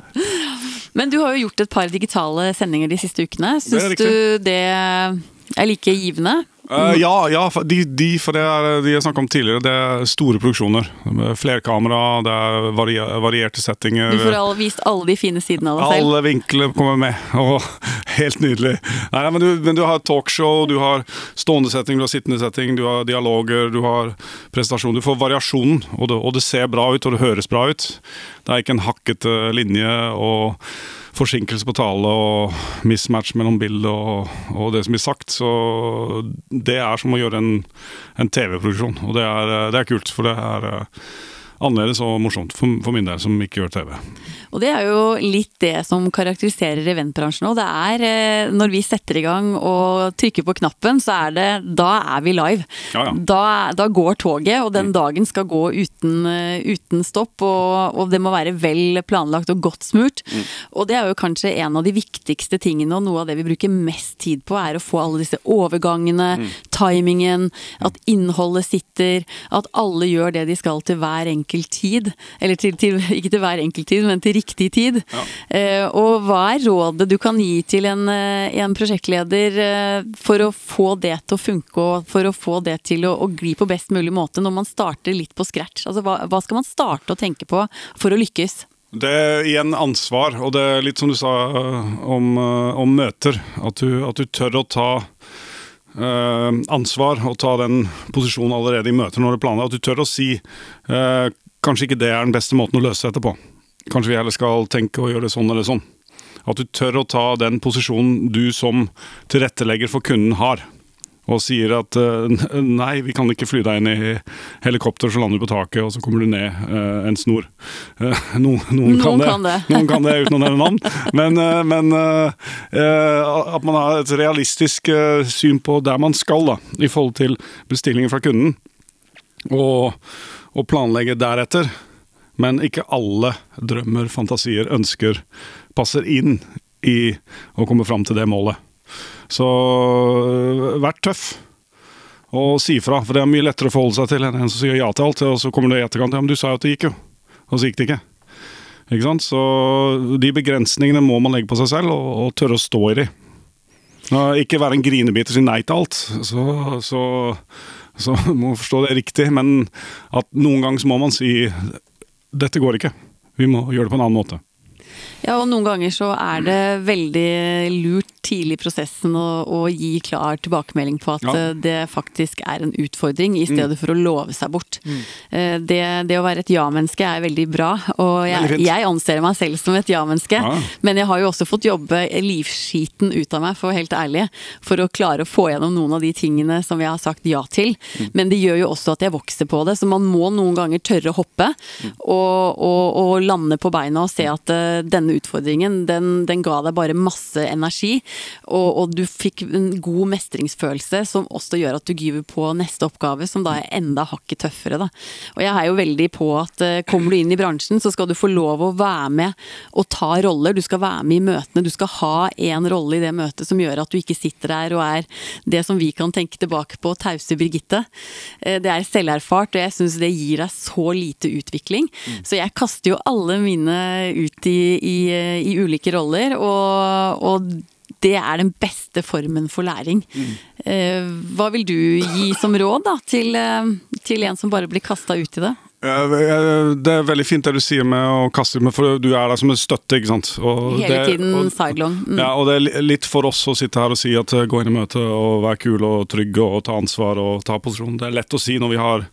S2: Men du har jo gjort et par digitale sendinger de siste ukene. Syns du det er like givende?
S3: Eh, ja, ja, de, de, for det er, de jeg snakket om tidligere, det er store produksjoner. Flerkamera, det er varier, varierte settinger.
S2: Du får all, vist alle de fine sidene av deg selv.
S3: Alle vinkler kommer med. Oh, helt nydelig. Nei, men, du, men du har talkshow, du har stående setting, du har sittende setting, du har dialoger, du har presentasjon. Du får variasjonen, og og det ser bra ut, og det høres bra ut. Det er ikke en hakkete linje. og forsinkelse på tale og mismatch mellom bildet og, og, det som blir sagt. Så det er som å gjøre en, en TV-produksjon, og det er, det er, kult. For det er eh, annerledes og morsomt for, for min del, som ikke gjør TV.
S2: Og det er jo litt det som karakteriserer eventbransjen òg. Det er eh, når vi setter i gang og trykker på knappen, så er det Da er vi live.
S3: Ja, ja.
S2: Da, da, går toget, og den mm. dagen skal gå uten, eh, uten stopp. Og, og, det må være vel planlagt og godt smurt. Mm. Og det er jo kanskje en av de viktigste tingene, og noe av det vi bruker mest tid på, er å få alle disse overgangene, mm. timingen, at innholdet sitter, at alle gjør det de skal til hver enkelt tid. Eller til, til, ikke til hver enkelt tid, men til riktig tid. Ja. Eh, og hva er rådet du kan gi til en, eh, en, prosjektleder eh, for å få det til å funke, og for å få det til å, å gli på best mulig måte når man starter litt på scratch? Altså, hva, hva skal man starte å tenke på for å lykkes?
S3: Det er igjen ansvar, og det er litt som du sa om, om møter. At du, at du, tør å ta eh, ansvar og ta den posisjonen allerede i møter når du planlegger. At du tør å si eh, kanskje ikke det er den beste måten å løse dette på. Kanskje vi heller skal tenke å gjøre det sånn eller sånn. At du tør å ta den posisjonen du som tilrettelegger for kunden har. Og sier at uh, nei, vi kan ikke fly deg inn i helikopter, så lander du på taket, og så kommer du ned uh, en snor. Uh, noen,
S2: noen,
S3: kan, det.
S2: kan det.
S3: noen kan det uten å nevne navn. Men, men at man har et realistisk syn på der man skal, da, i forhold til bestillingen fra kunden. Og, og planlegge deretter. Men ikke alle drømmer, fantasier, ønsker passer inn i å komme fram til det målet. Så øh, vær tøff og si fra, for det er mye lettere å forholde seg til enn en som sier ja til alt, og så kommer det i etterkant ja, men du sa jo at det gikk, jo. Og så gikk det ikke. Ikke sant? Så de begrensningene må man legge på seg selv, og, og tørre å stå i de. Ikke være en grinebit og si nei til alt. Så, så, så må forstå det riktig, men at noen ganger må man si dette går ikke. Vi må gjøre det på en annen måte.
S2: Ja, og noen ganger så er det veldig lurt tidlig i prosessen og, og gi klar tilbakemelding på at ja. Eh, det faktisk er en utfordring, i stedet mm. for å love seg bort. Mm. Eh, det, det, å være et ja-menneske er veldig bra, og jeg, jeg anser meg selv som et ja-menneske. Ja. Men jeg har jo også fått jobbe livskiten ut av meg, for å være helt ærlig, for å klare å få gjennom noen av de tingene som jeg har sagt ja til. Mm. Men det gjør jo også at jeg vokser på det, så man må noen ganger tørre å hoppe mm. og, og, og, lande på beina og se at uh, denne utfordringen, den, den, ga deg bare masse energi. Og, og, du fikk en god mestringsfølelse som også gjør at du gyver på neste oppgave, som da er enda hakket tøffere. Da. Og jeg er jo veldig på at uh, kommer du inn i bransjen, så skal du få lov å være med og ta roller. Du skal være med i møtene. Du skal ha en rolle i det møtet som gjør at du ikke sitter der og er det som vi kan tenke tilbake på, tause Birgitte. Uh, det er selverfart, og jeg syns det gir deg så lite utvikling. Mm. Så jeg kaster jo alle mine ut i, i i, ulike roller, og, og, det er den beste formen for læring. Mm. Eh, hva vil du gi som råd da, til, eh, til en som bare blir kasta ut i det?
S3: Det er veldig fint det du sier med å kaste med, for du er der som en støtte. ikke sant?
S2: Og Hele det, tiden sidelong.
S3: Mm. Ja, og det er litt for oss å sitte her og si at eh, gå inn i møtet og vær kul og trygg og ta ansvar og ta posisjon. Det er lett å si når vi har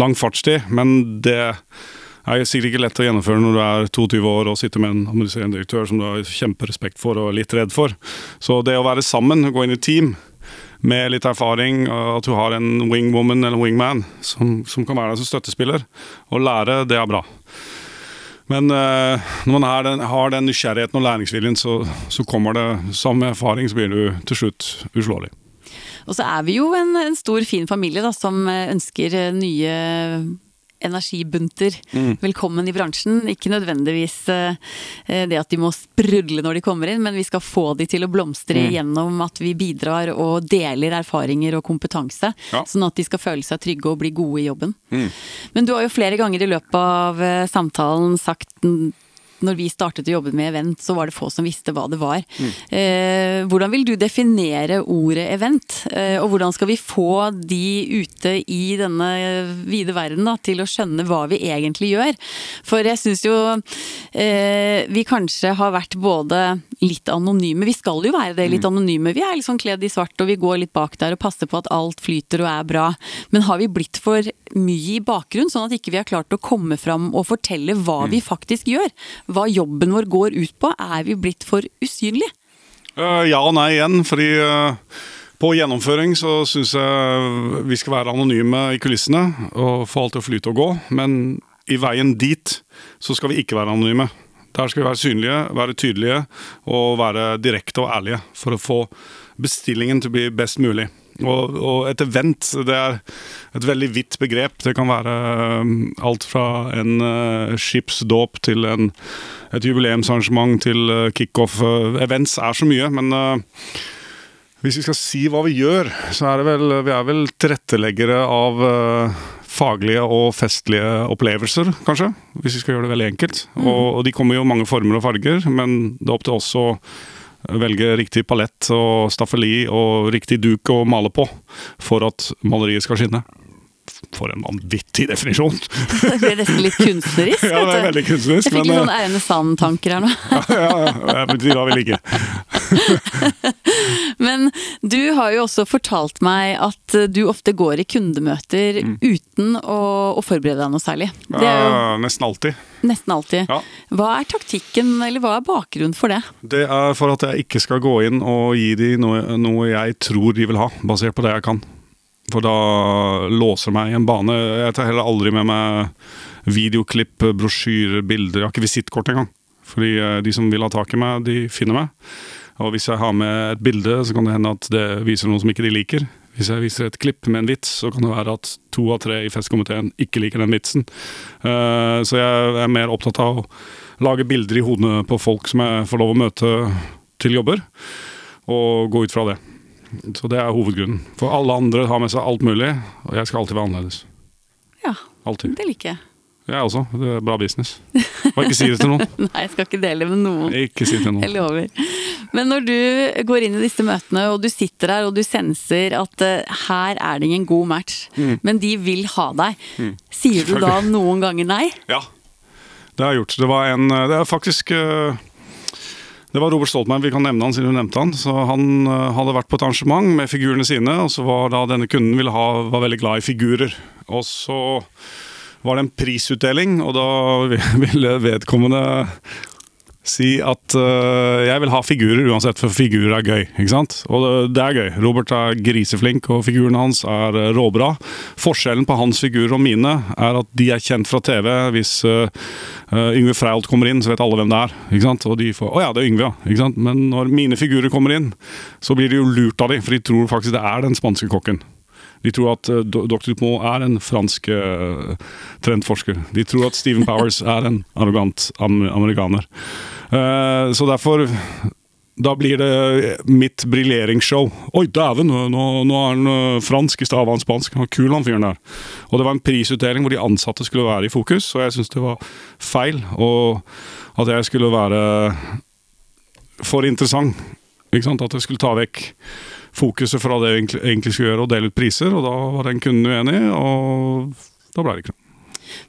S3: lang fartstid, men det er sikkert ikke lett å gjennomføre når du er 22 år og sitter med en administrerende direktør som du har kjemperespekt for og litt redd for. Så det å være sammen, gå inn i team med litt erfaring, at du har en wingwoman eller wingman som, som kan være der som støttespiller, og lære, det er bra. Men uh, når man har den, har den, nysgjerrigheten og læringsviljen, så, så kommer det samme erfaring, så blir du til slutt uslåelig.
S2: Og så er vi jo en, en stor, fin familie da, som ønsker nye energibunter mm. velkommen i bransjen. Ikke nødvendigvis uh, det at de må sprudle når de kommer inn, men vi skal få de til å blomstre mm. gjennom at vi bidrar og deler erfaringer og kompetanse. Ja. Sånn at de skal føle seg trygge og bli gode i jobben. Mm. Men du har jo flere ganger i løpet av uh, samtalen sagt når vi startet å jobbe med event, så var det få som visste hva det var.
S3: Mm.
S2: Eh, hvordan vil du definere ordet event? Eh, og hvordan skal vi få de ute i denne vide verden da, til å skjønne hva vi egentlig gjør? For jeg syns jo eh, vi kanskje har vært både litt anonyme, vi skal jo være det, litt
S3: Mm.
S2: anonyme. Vi er liksom kledd i svart og vi går litt bak der og passer på at alt flyter og er bra. Men har vi blitt for mye i bakgrunn, sånn at ikke vi har klart å komme fram og fortelle hva
S3: Mm.
S2: vi faktisk gjør? Hva jobben vår går ut på? Er vi blitt for usynlige?
S3: Uh, ja og nei igjen, fordi uh på gjennomføring så syns jeg vi skal være anonyme i kulissene og få alt til å flyte og gå. Men i veien dit så skal vi ikke være anonyme. Der skal vi være synlige, være tydelige og være direkte og ærlige for å få bestillingen til å bli best mulig. Og, og et event det er et veldig vidt begrep. Det kan være um, alt fra en uh, skipsdåp til en, et jubileumsarrangement til uh, kickoff. Events er så mye, men hvis vi skal si hva vi gjør, så er det vel Vi er vel tilretteleggere av faglige og festlige opplevelser, kanskje. Hvis vi skal gjøre det veldig enkelt. Og, og de kommer jo mange former og farger, men det er opp til oss å velge riktig palett og staffeli og riktig duk å male på for at maleriet skal skinne. For en vanvittig definisjon!
S2: Det blir nesten litt kunstnerisk.
S3: ja, det er veldig kunstnerisk,
S2: Jeg fikk litt
S3: uh,
S2: sånn Eierne Sand-tanker her nå.
S3: ja, ja, det betyr da vi liker.
S2: Men du har jo også fortalt meg at eh, du ofte går i kundemøter
S3: Mm.
S2: uten å, å forberede deg noe særlig. Det er jo
S3: ja, nesten alltid.
S2: nesten alltid.
S3: Ja.
S2: Hva er taktikken, eller hva er bakgrunnen for det?
S3: Det er for at jeg ikke skal gå inn og gi dem noe, noe jeg tror de vil ha, basert på det jeg kan. For da låser meg i en bane. Jeg tar heller aldri med meg videoklipp, brosjyrer, bilder. Jeg har ikke visittkort engang. Fordi eh, de som vil ha tak i meg, de finner meg. Og hvis jeg har med et bilde, så kan det hende at det viser noe som ikke de liker. Hvis jeg viser et klipp med en vits, så kan det være at to av tre i festkomiteen ikke liker den vitsen. Eh, så jeg er mer opptatt av å lage bilder i hodene på folk som jeg får lov å møte til jobber, og gå ut fra det. Så det er hovedgrunnen. For alle andre har med seg alt mulig, og jeg skal alltid være annerledes.
S2: Ja,
S3: Alltid.
S2: det liker jeg.
S3: Jeg også. Det er bra business. Bare ikke si det til noen.
S2: Nei, jeg skal ikke dele med noen.
S3: Ikke si det til
S2: Jeg
S3: noen.
S2: lover. Men når du går inn i disse møtene, og du sitter der og du senser at uh, her er det ingen god match,
S3: Mm.
S2: men de vil ha deg, sier du da noen ganger nei?
S3: Ja, det har jeg gjort. Det var en Det er faktisk uh, det var Robert Stoltenberg, vi kan nevne han siden du nevnte han. Så Han eh, hadde vært på et arrangement med figurene sine, og så var da denne kunden ville ha, var veldig glad i figurer. Og så var det en prisutdeling, og da ville vedkommende si at uh, jeg vil ha figurer uansett, for figurer er gøy. ikke sant? Og det, er gøy. Robert er griseflink, og figurene hans er eh, råbra. Forskjellen på hans figurer og mine er at de er kjent fra TV. Hvis eh, Yngve Frault kommer inn, så vet alle hvem det er. ikke sant? Og de får 'Å ja, det er Yngve', ja. ikke sant? Men når mine figurer kommer inn, så blir de jo lurt av dem, for de tror faktisk det er den spanske kokken. De tror at uh, Dr. Dupont er en fransk uh, trendforsker. De tror at Stephen Powers er en arrogant amerikaner. Eh, så derfor da blir det mitt briljeringsshow. Oi, dæven, nå, nå er han fransk i stedet for spansk. Han kul, han fyren der. Og det var en prisutdeling hvor de ansatte skulle være i fokus, og jeg syns det var feil. Og at jeg skulle være for interessant. Ikke sant? At jeg skulle ta vekk fokuset fra det vi egentlig, skulle gjøre, og dele ut priser. Og da var den kunden uenig, og da ble det ikke noe.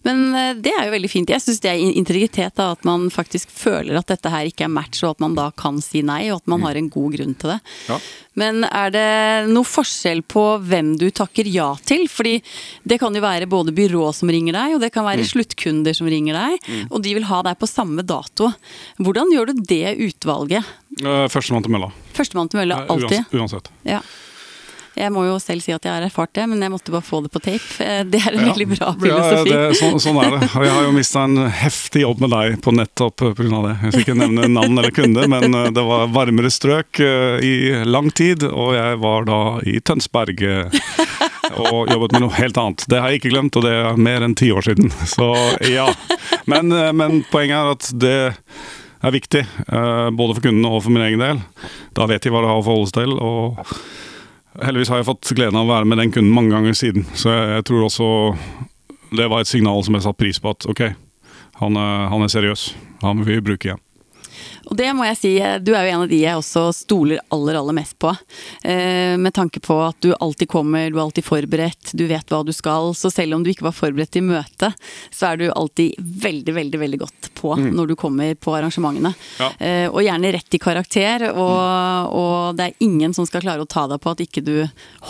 S2: Men eh, det er jo veldig fint. Jeg syns det er integritet, da, at man faktisk føler at dette her ikke er match, og at man da kan si nei, og at man har en god grunn til det.
S3: Ja.
S2: Men er det noe forskjell på hvem du takker ja til? Fordi det kan jo være både byrå som ringer deg, og det kan være sluttkunder som ringer deg, og de vil ha deg på samme dato. Hvordan gjør du det utvalget?
S3: Uh, Førstemann til mølla.
S2: Førstemann til mølla,
S3: Eh,
S2: alltid.
S3: Uansett.
S2: Ja. Jeg må jo selv si at jeg har erfart det, men jeg måtte bare få det på tape. Eh, Det er en veldig bra filosofi.
S3: Ja, det, sånn, sånn er det. Og jeg har jo mista en heftig jobb med deg på nettopp pga. det. Jeg skal ikke nevne navn eller kunde, men eh, det var varmere strøk eh, i lang tid, og jeg var da i Tønsberg eh, og jobbet med noe helt annet. Det har jeg ikke glemt, og det er mer enn ti år siden. Så ja. Men, eh, men poenget er at det er viktig, eh, både for kundene og for min egen del. Da vet de hva de har å forholde seg til. og Heldigvis har jeg fått gleden av å være med den kunden mange ganger siden, så jeg, tror også det var et signal som jeg satte pris på. At ok, Han, han er seriøs. Han vil vi bruke igjen.
S2: Og det må jeg si, du er jo en av de jeg også stoler aller, aller mest på. Eh, med tanke på at du alltid kommer, du er alltid forberedt, du vet hva du skal. Så selv om du ikke var forberedt til møtet, så er du alltid veldig, veldig veldig godt på når du kommer på arrangementene.
S3: Ja.
S2: Eh, og gjerne rett i karakter, og, og det er ingen som skal klare å ta deg på at ikke du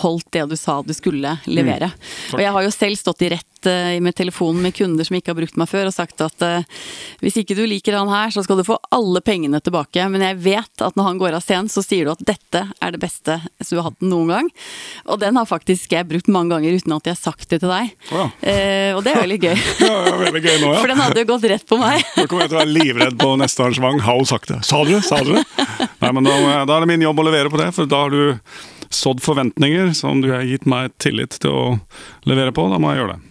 S2: holdt det du sa du skulle levere. Og jeg har jo selv stått i rett eh, med telefonen med kunder som ikke har brukt meg før, og sagt at eh, hvis ikke du liker han her, så skal du få alle pengene tilbake. Men jeg vet at når han går av scenen, så sier du at dette er det beste som du har hatt noen gang. Og den har faktisk jeg brukt mange ganger uten at jeg har sagt det til deg.
S3: Ja.
S2: Eh, og det er veldig gøy.
S3: Ja, er veldig gøy nå,
S2: For den hadde jo gått rett på meg.
S3: Nå kommer jeg til å være livredd på neste arrangement. Har hun sagt det? Sa du det? Sa du det? Nei, men da, da er det min jobb å levere på det, for da har du sådd forventninger som du har gitt meg tillit til å levere på. Da må jeg gjøre det.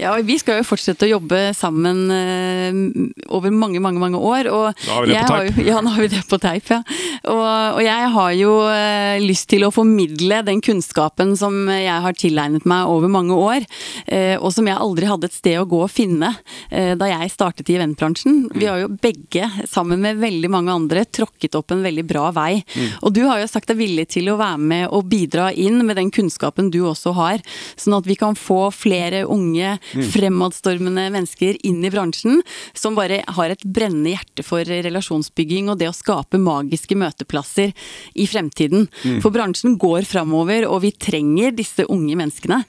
S2: Ja, og Vi skal jo fortsette å jobbe sammen eh, over mange, mange mange år. Og
S3: Da har vi det på teip.
S2: Jo, ja, nå har vi det på teip, ja. Og, og jeg har jo eh, lyst til å formidle den kunnskapen som jeg har tilegnet meg over mange år, eh, og som jeg aldri hadde et sted å gå og finne da jeg startet i eventbransjen. Vi har jo begge, sammen med veldig mange andre, tråkket opp en veldig bra vei. Og du har jo sagt deg villig til å være med og bidra inn med den kunnskapen du også har, sånn at vi kan få flere unge, fremadstormende mennesker inn i bransjen, som bare har et brennende hjerte for relasjonsbygging og det å skape magiske møteplasser i fremtiden. For bransjen går framover, og vi trenger disse unge menneskene.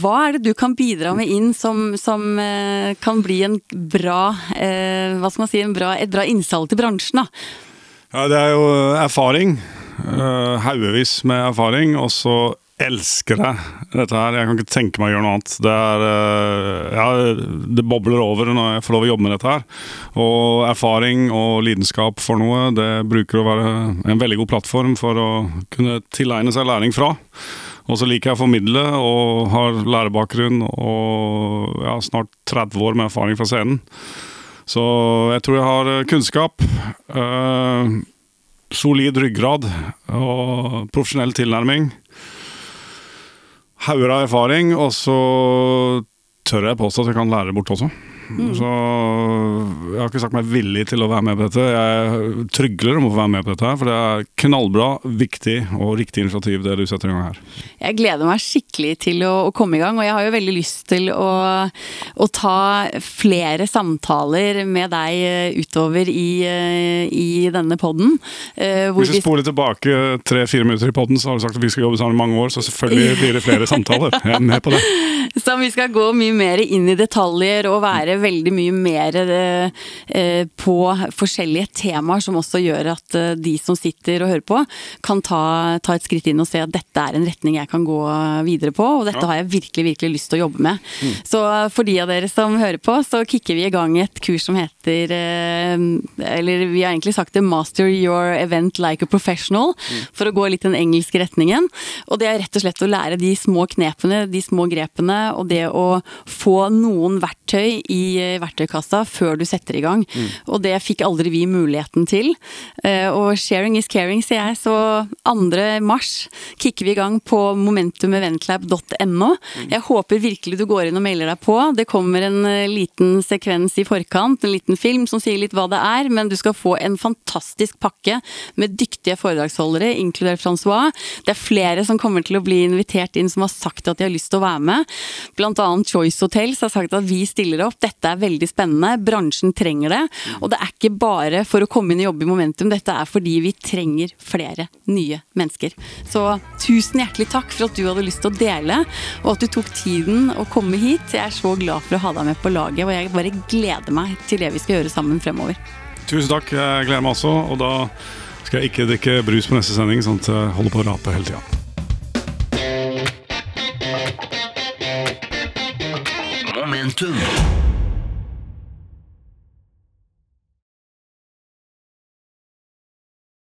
S2: Hva er det du kan bidra med inn som, som eh, kan bli en bra, eh, hva skal man si, en bra, et bra innsalg til bransjen? da?
S3: Ja, det er jo erfaring. Uh, Haugevis med erfaring. Og så elsker jeg dette her. Jeg kan ikke tenke meg å gjøre noe annet. Det er eh, Ja, det bobler over når jeg får lov å jobbe med dette her. Og erfaring og lidenskap for noe, det bruker å være en veldig god plattform for å kunne tilegne seg læring fra. Og så liker jeg å formidle og har lærebakgrunn og ja, snart 30 år med erfaring fra scenen. Så jeg tror jeg har eh, kunnskap, Øh, solid ryggrad og profesjonell tilnærming. Hauger av erfaring, og så tør jeg påstå at jeg kan lære bort også. Så jeg har ikke sagt meg villig til å være med på dette. Jeg trygler om å få være med på dette, for det er knallbra, viktig og riktig initiativ det du setter i gang her.
S2: Jeg gleder meg skikkelig til å, å komme i gang, og jeg har jo veldig lyst til å, å ta flere samtaler med deg eh, utover i, eh, i denne podden. eh,
S3: Hvis
S2: vi-
S3: spoler tilbake tre-fire minutter i podden, så har du sagt at vi skal jobbe sammen i mange år, så selvfølgelig blir det flere samtaler. Jeg er med på det.
S2: Så vi skal gå mye mer inn i detaljer og være veldig mye mer eh, eh, på forskjellige temaer som også gjør at eh, de som sitter og hører på, kan ta, ta et skritt inn og se at dette er en retning jeg kan gå videre på, og dette har jeg virkelig, virkelig lyst til å jobbe med. Så for de av dere som hører på, så kicker vi i gang et kurs som heter Eller vi har egentlig sagt det Master your event like a professional, for å gå litt den engelske retningen. Og det er rett og slett å lære de små knepene, de små grepene, og det å få noen verktøy i eh, verktøykassa før du setter i gang. Og det fikk aldri vi muligheten til. Eh, Og sharing is caring, sier jeg. Så 2. mars kicker vi i gang på momentumeventlab.no. Jeg håper virkelig du går inn og melder deg på. Det kommer en eh, liten sekvens i forkant, en liten film som sier litt hva det er, men du skal få en fantastisk pakke med dyktige foredragsholdere, inkludert Francois. Det er flere som kommer til å bli invitert inn som har sagt at de har lyst til å være med. Blant annet Choice Hotels har sagt at vi stiller opp. Dette er veldig spennende. Bransjen trenger det. Og det er ikke bare for å komme inn og jobbe i Momentum, dette er fordi vi trenger flere nye mennesker. Så tusen hjertelig takk for at du hadde lyst til å dele, og at du tok tiden å komme hit. Jeg er så glad for å ha deg med på laget, og jeg bare gleder meg til det vi skal gjøre sammen fremover.
S3: Tusen takk, jeg gleder meg også. Og da skal jeg ikke drikke brus på neste sending, sånn at jeg holder på å rape hele tida.
S1: Momentum.